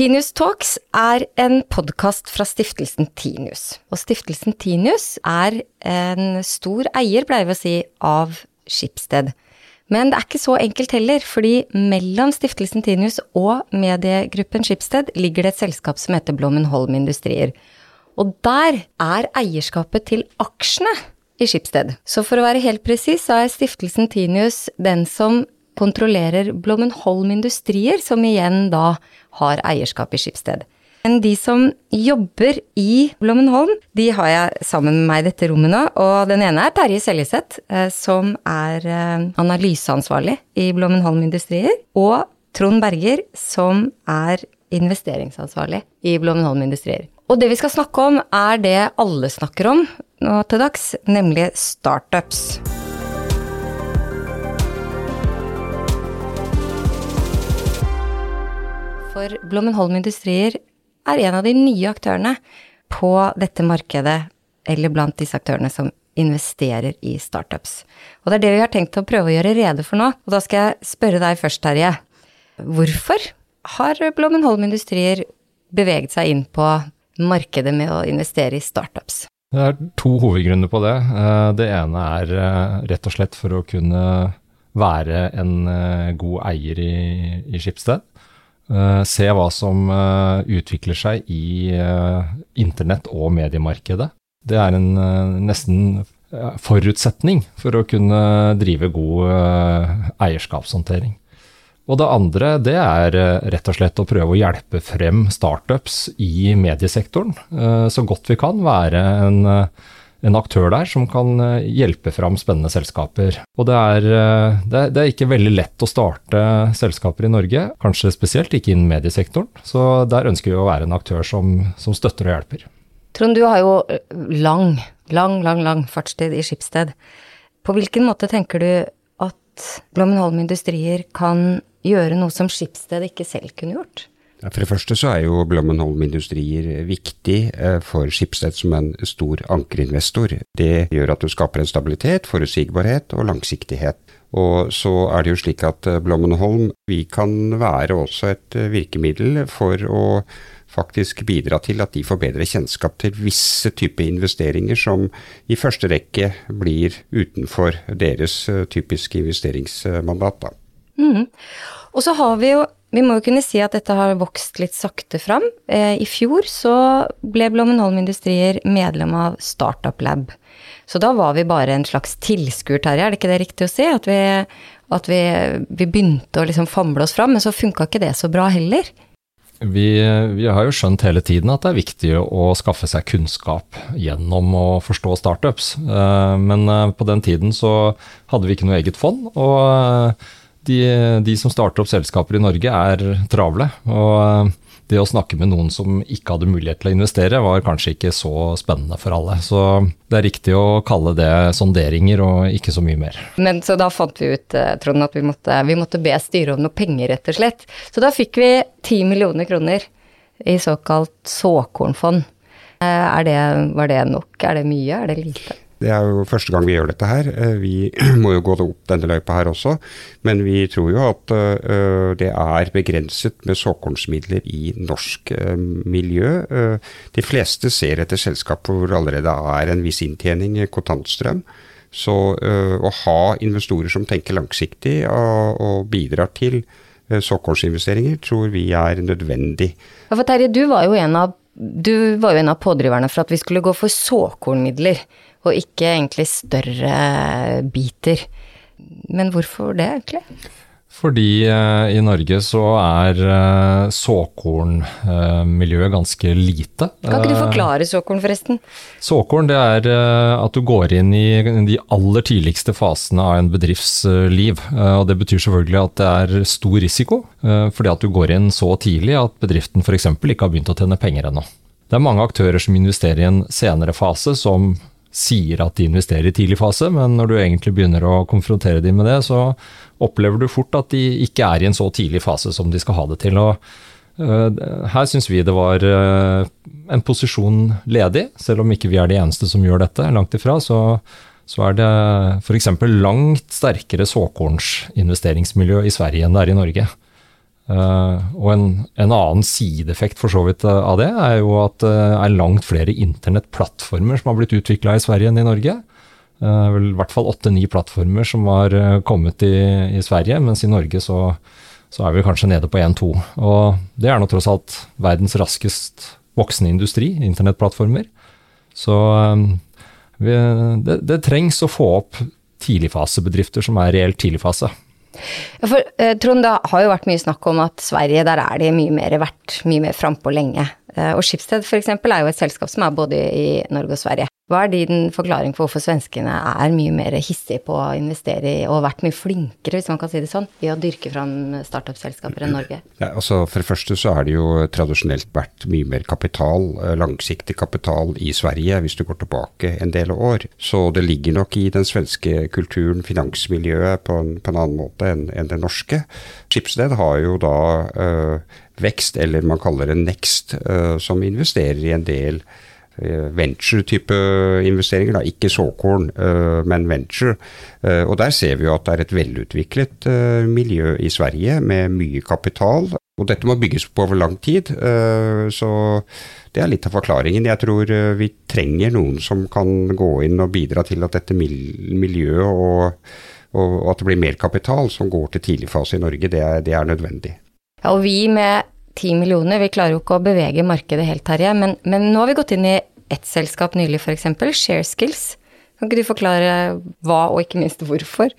Tinius Talks er en podkast fra stiftelsen Tinius. Og stiftelsen Tinius er en stor eier, pleier vi å si, av Skipsted. Men det er ikke så enkelt heller, fordi mellom stiftelsen Tinius og mediegruppen Skipsted ligger det et selskap som heter Blommenholm Industrier. Og der er eierskapet til aksjene i Skipsted. Så for å være helt presis, så er stiftelsen Tinius den som kontrollerer Blommenholm Industrier, som igjen da har eierskap i Skipsted. Men de som jobber i Blommenholm, de har jeg sammen med meg i dette rommet nå. Og den ene er Terje Seljeseth, eh, som er eh, analyseansvarlig i Blommenholm Industrier. Og Trond Berger, som er investeringsansvarlig i Blommenholm Industrier. Og det vi skal snakke om, er det alle snakker om nå til dags, nemlig startups. For Blommenholm Industrier er en av de nye aktørene på dette markedet, eller blant disse aktørene som investerer i startups. Og det er det vi har tenkt å prøve å gjøre rede for nå. Og da skal jeg spørre deg først, Terje. Hvorfor har Blommenholm Industrier beveget seg inn på markedet med å investere i startups? Det er to hovedgrunner på det. Eh, det ene er eh, rett og slett for å kunne være en eh, god eier i, i Skipsted. Uh, se hva som uh, utvikler seg i uh, internett- og mediemarkedet. Det er en nesten forutsetning for å kunne drive god eierskapshåndtering. Og det andre det er rett og slett å prøve å hjelpe frem startups i mediesektoren så godt vi kan. Være en en aktør der som kan eh, hjelpe fram spennende selskaper. Og det er, eh, det er, det er ikke veldig lett å starte selskaper i Norge, kanskje spesielt ikke innen mediesektoren. Så der ønsker vi å være en aktør som, som støtter og hjelper. Trond, du har jo eh, lang, lang, lang, lang fartstid i Skipsted. På hvilken måte tenker du at Blommenholm Industrier kan gjøre noe som Skipsted ikke selv kunne gjort? For det første så er jo Blommenholm Industrier viktig eh, for Skipsted som en stor ankerinvestor. Det gjør at du skaper en stabilitet, forutsigbarhet og langsiktighet. Og så er det jo slik at eh, Blommenholm vi kan være også et eh, virkemiddel for å faktisk bidra til at de får bedre kjennskap til visse typer investeringer som i første rekke blir utenfor deres typiske investeringsmandat. Mm. Og så har vi jo vi må jo kunne si at dette har vokst litt sakte fram. Eh, I fjor så ble Blommenholm Industrier medlem av Startup Lab. Så da var vi bare en slags tilskuer, Terje, er det ikke det riktig å si? At vi, at vi, vi begynte å liksom famle oss fram, men så funka ikke det så bra heller. Vi, vi, har jo skjønt hele tiden at det er viktig å skaffe seg kunnskap gjennom å forstå startups. Eh, men eh, på den tiden så hadde vi ikke noe eget fond. og de, de, som starter opp selskaper i Norge, er travle. Og eh, det å snakke med noen som ikke hadde mulighet til å investere, var kanskje ikke så spennende for alle. Så det er riktig å kalle det sonderinger og ikke så mye mer. Men så da fant vi ut, eh, Trond, at vi måtte, vi måtte be styret om noe penger, rett og slett. Så da fikk vi ti millioner kroner i såkalt såkornfond. Eh, er det, var det nok? Er det mye? Er det lite? Det er jo første gang vi gjør dette her. Eh, vi må jo gå opp denne løypa her også. Men vi tror jo at uh, det er begrenset med såkornsmidler i norsk miljø. De fleste ser etter selskaper hvor det allerede er en viss inntjening, kontantstrøm. Så å ha investorer som tenker langsiktig og bidrar til såkornsinvesteringer, tror vi er nødvendig. Ja, for Terje, du var jo en av du var jo en av pådriverne for at vi skulle gå for såkornmidler og ikke egentlig større biter. Men hvorfor det, egentlig? Fordi eh, i Norge så er eh, såkornmiljøet eh, ganske lite. Kan ikke du eh, forklare såkorn, forresten? Såkorn det er eh, at du går inn i de aller tidligste fasene av en bedrifts liv. Eh, og Det betyr selvfølgelig at det er stor risiko, fordi at du går inn så tidlig at bedriften f.eks. ikke har begynt å tjene penger ennå. Det er mange aktører som investerer i en senere fase, som sier at de investerer i tidlig fase, men når du egentlig begynner å konfrontere dem med det, så opplever du fort at de ikke er i en så tidlig fase som de skal ha det til. og uh, Her syns vi det var uh, en posisjon ledig, selv om ikke vi er de eneste som gjør dette, langt ifra. så så er det f.eks. langt sterkere såkornsinvesteringsmiljø i Sverige enn det er i Norge. Og en, en, annen sideeffekt for så vidt av det, er jo at det er langt flere internettplattformer som har blitt utvikla i Sverige enn i Norge. vel i hvert fall åtte-ni plattformer som har kommet i, i, Sverige, mens i Norge så, så er vi kanskje nede på én-to. Og det er nå tross alt verdens raskest voksende industri, internettplattformer. Så vi, det, det trengs å få opp tidligfasebedrifter som er reelt tidligfase. Ja, for eh, Trond, det har jo vært mye snakk om at Sverige, der er de mye mer verdt, mye mer frampå lenge. Eh, og Schibsted f.eks. er jo et selskap som er både i Norge og Sverige. Hva er din forklaring på hvorfor svenskene er mye mer hissige på å investere i, og har vært mye flinkere, hvis man kan si det sånn, i å dyrke fram startup-selskaper enn Norge? Ja, altså For det første så er det jo tradisjonelt vært mye mer kapital, eh, langsiktig kapital, i Sverige, hvis du går tilbake en del år. Så det ligger nok i den svenske kulturen, finansmiljøet, på en, på en annen måte enn en det norske. Schibsted har jo da øh, vekst, eller man kaller det Next, øh, som investerer i en del Eh, venture-type investeringer, da. ikke såkorn, eh, men venture. Eh, og Der ser vi jo at det er et velutviklet miljø i Sverige med mye kapital. Og dette må bygges på over lang tid, så det er litt av forklaringen. Jeg tror vi trenger noen som kan gå inn og bidra til at dette miljøet og, og at det blir mer kapital som går til tidligfase i Norge, det er, det er nødvendig. Ja, og vi med ti millioner, vi klarer jo ikke å bevege markedet helt, Terje. Men, men nå har vi gått inn i ett selskap nylig, f.eks. ShareSkills. Kan ikke du forklare hva, og ikke minst hvorfor?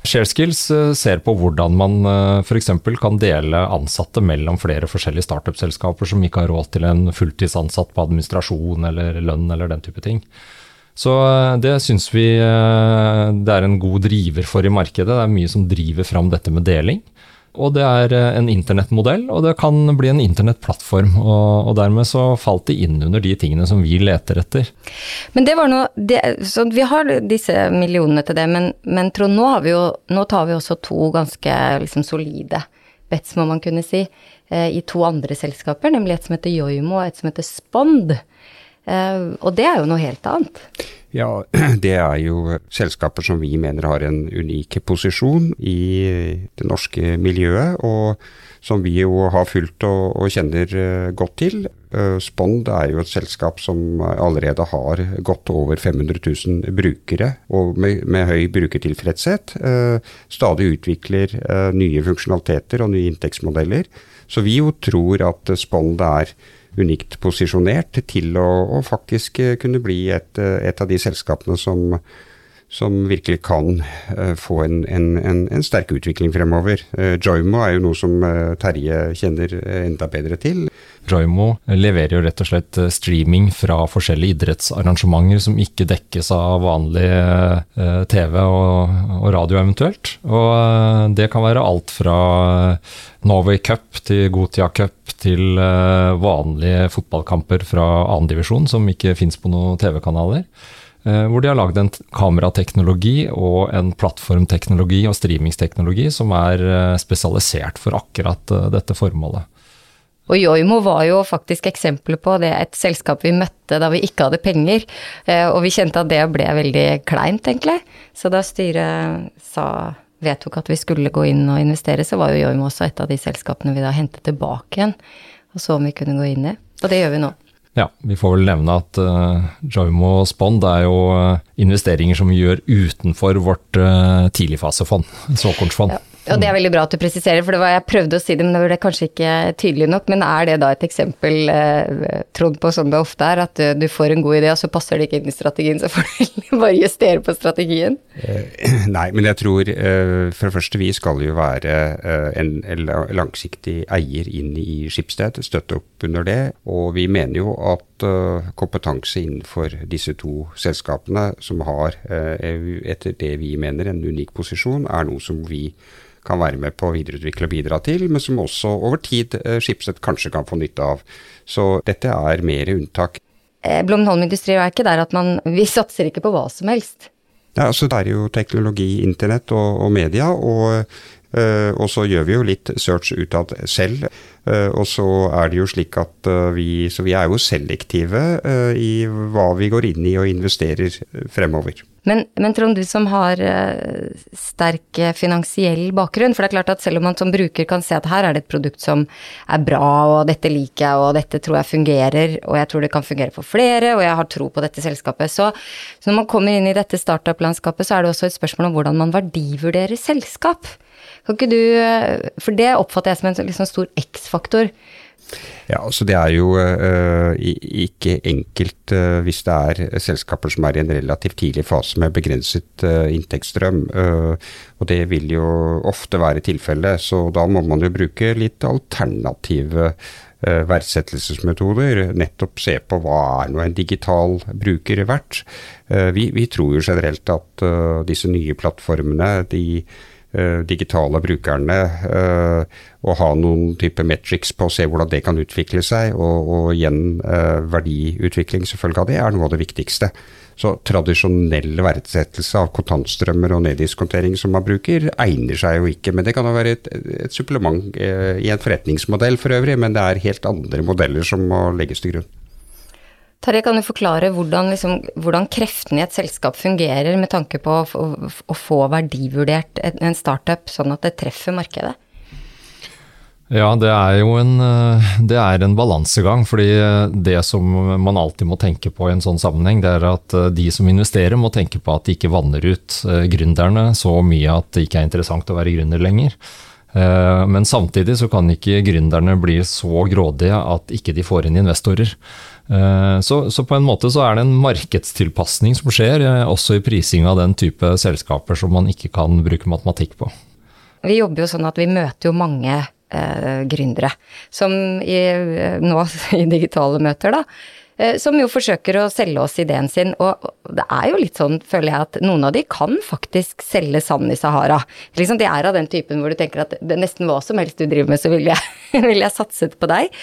ShareSkills eh, ser på hvordan man eh, f.eks. kan dele ansatte mellom flere forskjellige startup-selskaper som ikke har råd til en fulltidsansatt på administrasjon eller lønn eller den type ting. Så eh, det syns vi det er en god driver for i markedet. Det er mye som driver fram dette med deling. Og det er eh, en internettmodell, og det kan bli en internettplattform. Og, og, dermed så falt det inn under de tingene som vi leter etter. Men det var noe det, Så vi har disse millionene til det, men, men Trond, nå, vi jo, nå, tar vi også to ganske liksom, solide bets, må man kunne si, eh, i to andre selskaper, nemlig et som heter Joimo og et som heter Spond. Eh, og det er jo noe helt annet. Ja, det er jo selskaper som vi mener har en unik posisjon i det norske miljøet, og som vi jo har fulgt og, og kjenner eh, godt til. Eh, Spond er jo et selskap som allerede har godt over 500 000 brukere, og med, med høy brukertilfredshet. Stadig utvikler nye funksjonaliteter og nye inntektsmodeller. Så vi jo tror at Spond er unikt posisjonert til å, å faktisk eh, kunne bli et, eh, et, av de selskapene som, som virkelig kan uh, få en, en, en, en, sterk utvikling fremover. Uh, Joimo er jo noe som uh, Terje kjenner enda bedre til. Joimo leverer jo rett og slett streaming fra forskjellige idrettsarrangementer som ikke dekkes av vanlig TV og, og, radio eventuelt. Og det kan være alt fra Norway Cup til Gotia Cup til vanlige fotballkamper fra annendivisjon som ikke fins på noen TV-kanaler. Eh, hvor de har lagd en kamerateknologi og en plattformteknologi og streamingsteknologi som er eh, spesialisert for akkurat eh, dette formålet. Og Joimo var jo faktisk eksempelet på det, et selskap vi møtte da vi ikke hadde penger. Og vi kjente at det ble veldig kleint, egentlig. Så da styret sa, vedtok at vi skulle gå inn og investere, så var jo Joimo også et av de selskapene vi da hentet tilbake igjen. Og så om vi kunne gå inn i. Og det gjør vi nå. Ja, vi får vel nevne at uh, Joimo Spond er jo uh, investeringer som vi gjør utenfor vårt uh, tidligfasefond, såkornsfond. Ja. Og det er veldig bra at du presiserer, for det var jeg prøvde å si det, men det ble kanskje ikke tydelig nok. Men er det da et eksempel, eh, Trond, på som det ofte er, at du, du, får en god idé, og så passer det ikke inn i strategien, så får du bare justere på strategien? Eh, nei, men jeg tror eh, for det første vi skal jo være eh, en langsiktig eier inn i Skipsted, støtte opp under det. Og vi mener jo at eh, kompetanse innenfor disse to selskapene, som har, eh, etter det vi mener, en unik posisjon, er noe som vi kan være med på å videreutvikle og bidra til, men som også over tid eh, kanskje kan få nytte av. Så dette er mer unntak. Blomholm Industrier er ikke der at man Vi satser ikke på hva som helst. Ja, altså Det er jo teknologi, internett og, og media. og og så gjør vi jo litt search utad selv. Uh, og så er det jo slik at uh, vi Så vi er jo selektive i hva vi går inn i og investerer fremover. Men, men Trond, du som har sterk eh, finansiell bakgrunn, for det er klart at selv om man som bruker kan se at her er det et produkt som er bra, og dette liker jeg, og dette tror jeg fungerer, og jeg tror det kan fungere for flere, og jeg har tro på dette selskapet, så, så når man kommer inn i dette startup-landskapet, så er det også et spørsmål om hvordan man verdivurderer selskap. Kan ikke du, uh, For det oppfatter jeg som en liksom stor X-faktor. Ja, altså Det er jo uh, ikke enkelt uh, hvis det er selskaper som er i en relativt tidlig fase med begrenset uh, inntektsstrøm. og det vil jo ofte være tilfellet, så da må man jo bruke litt alternative verdsettelsesmetoder. Nettopp se på hva er nå en digital bruker verdt. Vi, vi, tror jo generelt at disse nye plattformene de Eh, digitale brukerne og ha noen type metrics på å se hvordan det kan utvikle seg. Og, og igjen uh, verdiutvikling selvfølgelig av det er noe av det viktigste. Så tradisjonell verdsettelse av kontantstrømmer og neddiskontering som man bruker, egner seg jo ikke. Men det kan jo være et, et supplement i en forretningsmodell for øvrig, men det er helt andre modeller som må legges til grunn. Terje, kan du forklare hvordan, liksom, hvordan, kreftene i et selskap fungerer med tanke på å, å, å få verdivurdert en startup sånn at det treffer markedet? Ja, det er jo en, eh, det er en balansegang. fordi det som man alltid må tenke på i en sånn sammenheng, det er at eh, de som investerer må tenke på at de ikke vanner ut eh, gründerne så mye at det ikke er interessant å være gründer lenger. Men samtidig så kan ikke gründerne bli så grådige at ikke de får inn investorer. Eh, så, så, på en måte så er det en markedstilpasning som skjer, eh, også i prising av den type selskaper som man ikke kan bruke matematikk på. Vi jobber jo sånn at vi møter jo mange eh, gründere, som i, eh, nå i digitale møter, da. som jo forsøker å selge oss ideen sin. Og det er jo litt sånn, føler jeg, at noen av de kan faktisk selge sand i Sahara. Liksom, de er av den typen hvor du tenker at det nesten hva som helst du driver med, så ville jeg, vil jeg satset på deg.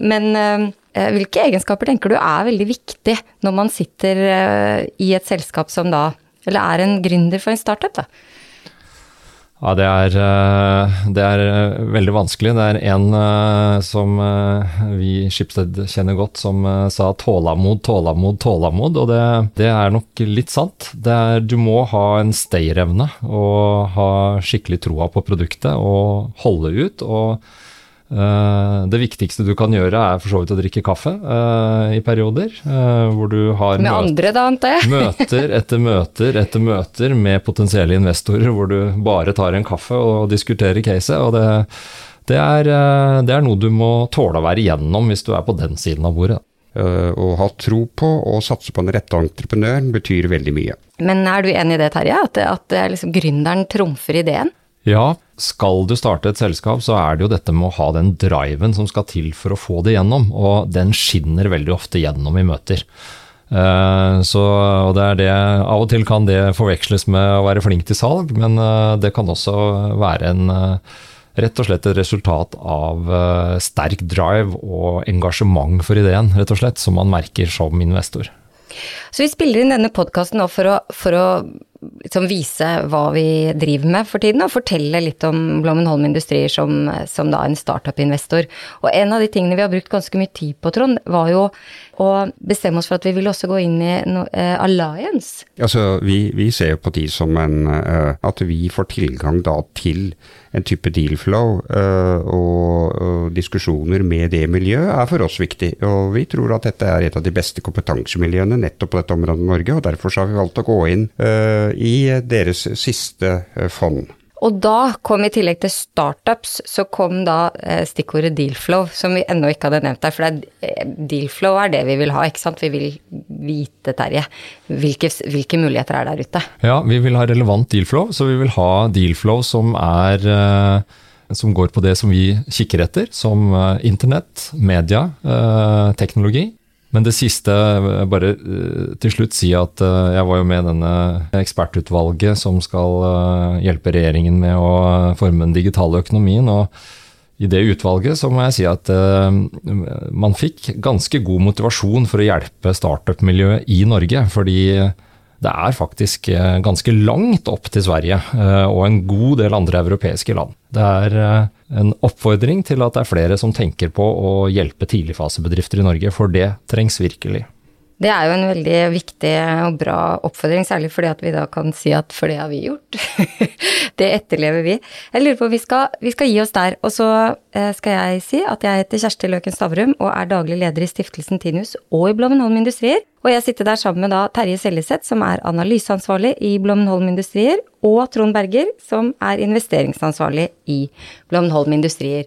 Men hvilke egenskaper tenker du er veldig viktig når man sitter eh, i et selskap som da, eller er en gründer for en startup? da? Ja, det er, eh, det er, veldig vanskelig. Det er en som vi i Schibsted kjenner godt, som sa tålamod, tålamod, tålamod. Og det, det er nok litt sant. Er, du må ha en stayerevne og ha skikkelig troa på produktet og holde ut. og det viktigste du kan gjøre er for så vidt å drikke kaffe uh, i perioder. Uh, hvor du har med andre, da, antar jeg. møter etter møter etter møter med potensielle investorer hvor du bare tar en kaffe og diskuterer caset. og det, det, er, det er noe du må tåle å være igjennom hvis du er på den siden av bordet. Å ha tro på og satse på den rette entreprenøren betyr veldig mye. Men er du enig i det, Terje? At, at liksom, gründeren trumfer ideen? Ja, skal du starte et selskap, så er det jo dette med å ha den driven som skal til for å få det gjennom, og den skinner veldig ofte gjennom i møter. Så, og det er det, Av og til kan det forveksles med å være flink til salg, men uh, det kan også være en uh, rett og slett et resultat av sterk drive og engasjement for ideen, rett og slett, som man merker som investor. Så vi spiller inn denne podkasten for å, for å liksom vise hva vi driver med for tiden, og fortelle litt om Blommen Holm Industrier som, som da en startup-investor. Og en av de tingene vi har brukt ganske mye tid på, Trond, var jo å bestemme oss for at vi ville også gå inn i no, uh, alliance. Altså, vi, vi ser jo på de som en uh, At vi får tilgang da til en type deal flow uh, og, og, diskusjoner med det miljøet er for oss viktig. Og vi tror at dette er et av de beste kompetansemiljøene nettopp på dette området i Norge, og derfor har vi valgt å gå inn i deres siste fond. Og da kom i tillegg til startups, så kom da eh, stikkordet dealflow, som vi ennå ikke hadde nevnt der. For er, eh, dealflow er det vi vil ha, ikke sant. Vi vil vite, Terje, hvilke, hvilke, muligheter er der ute. Ja, vi vil ha relevant dealflow, så vi vil ha dealflow som er eh, som går på det som vi kikker etter, som internett, media, teknologi. Men det siste, bare eh, til slutt si at eh, jeg var jo med denne ekspertutvalget som skal eh, hjelpe regjeringen med å forme den digitale økonomien. og i det utvalget så må jeg si at man fikk ganske god motivasjon for å hjelpe startup-miljøet i Norge. Fordi det er faktisk ganske langt opp til Sverige og en god del andre europeiske land. Det er en oppfordring til at det er flere som tenker på å hjelpe tidligfasebedrifter i Norge, for det trengs virkelig. Det er jo en veldig viktig og bra oppfordring, særlig fordi at vi da kan si at for det har vi gjort. det etterlever vi. Jeg lurer på, vi skal, vi skal gi oss der. Og så eh, skal jeg si at jeg heter Kjersti Løken Stavrum og er daglig leder i Stiftelsen Tinius og i Blommenholm Industrier. Og jeg sitter der sammen med da Terje Seljeseth, som er analyseansvarlig i Blommenholm Industrier, og Trond Berger, som er investeringsansvarlig i Blommenholm Industrier.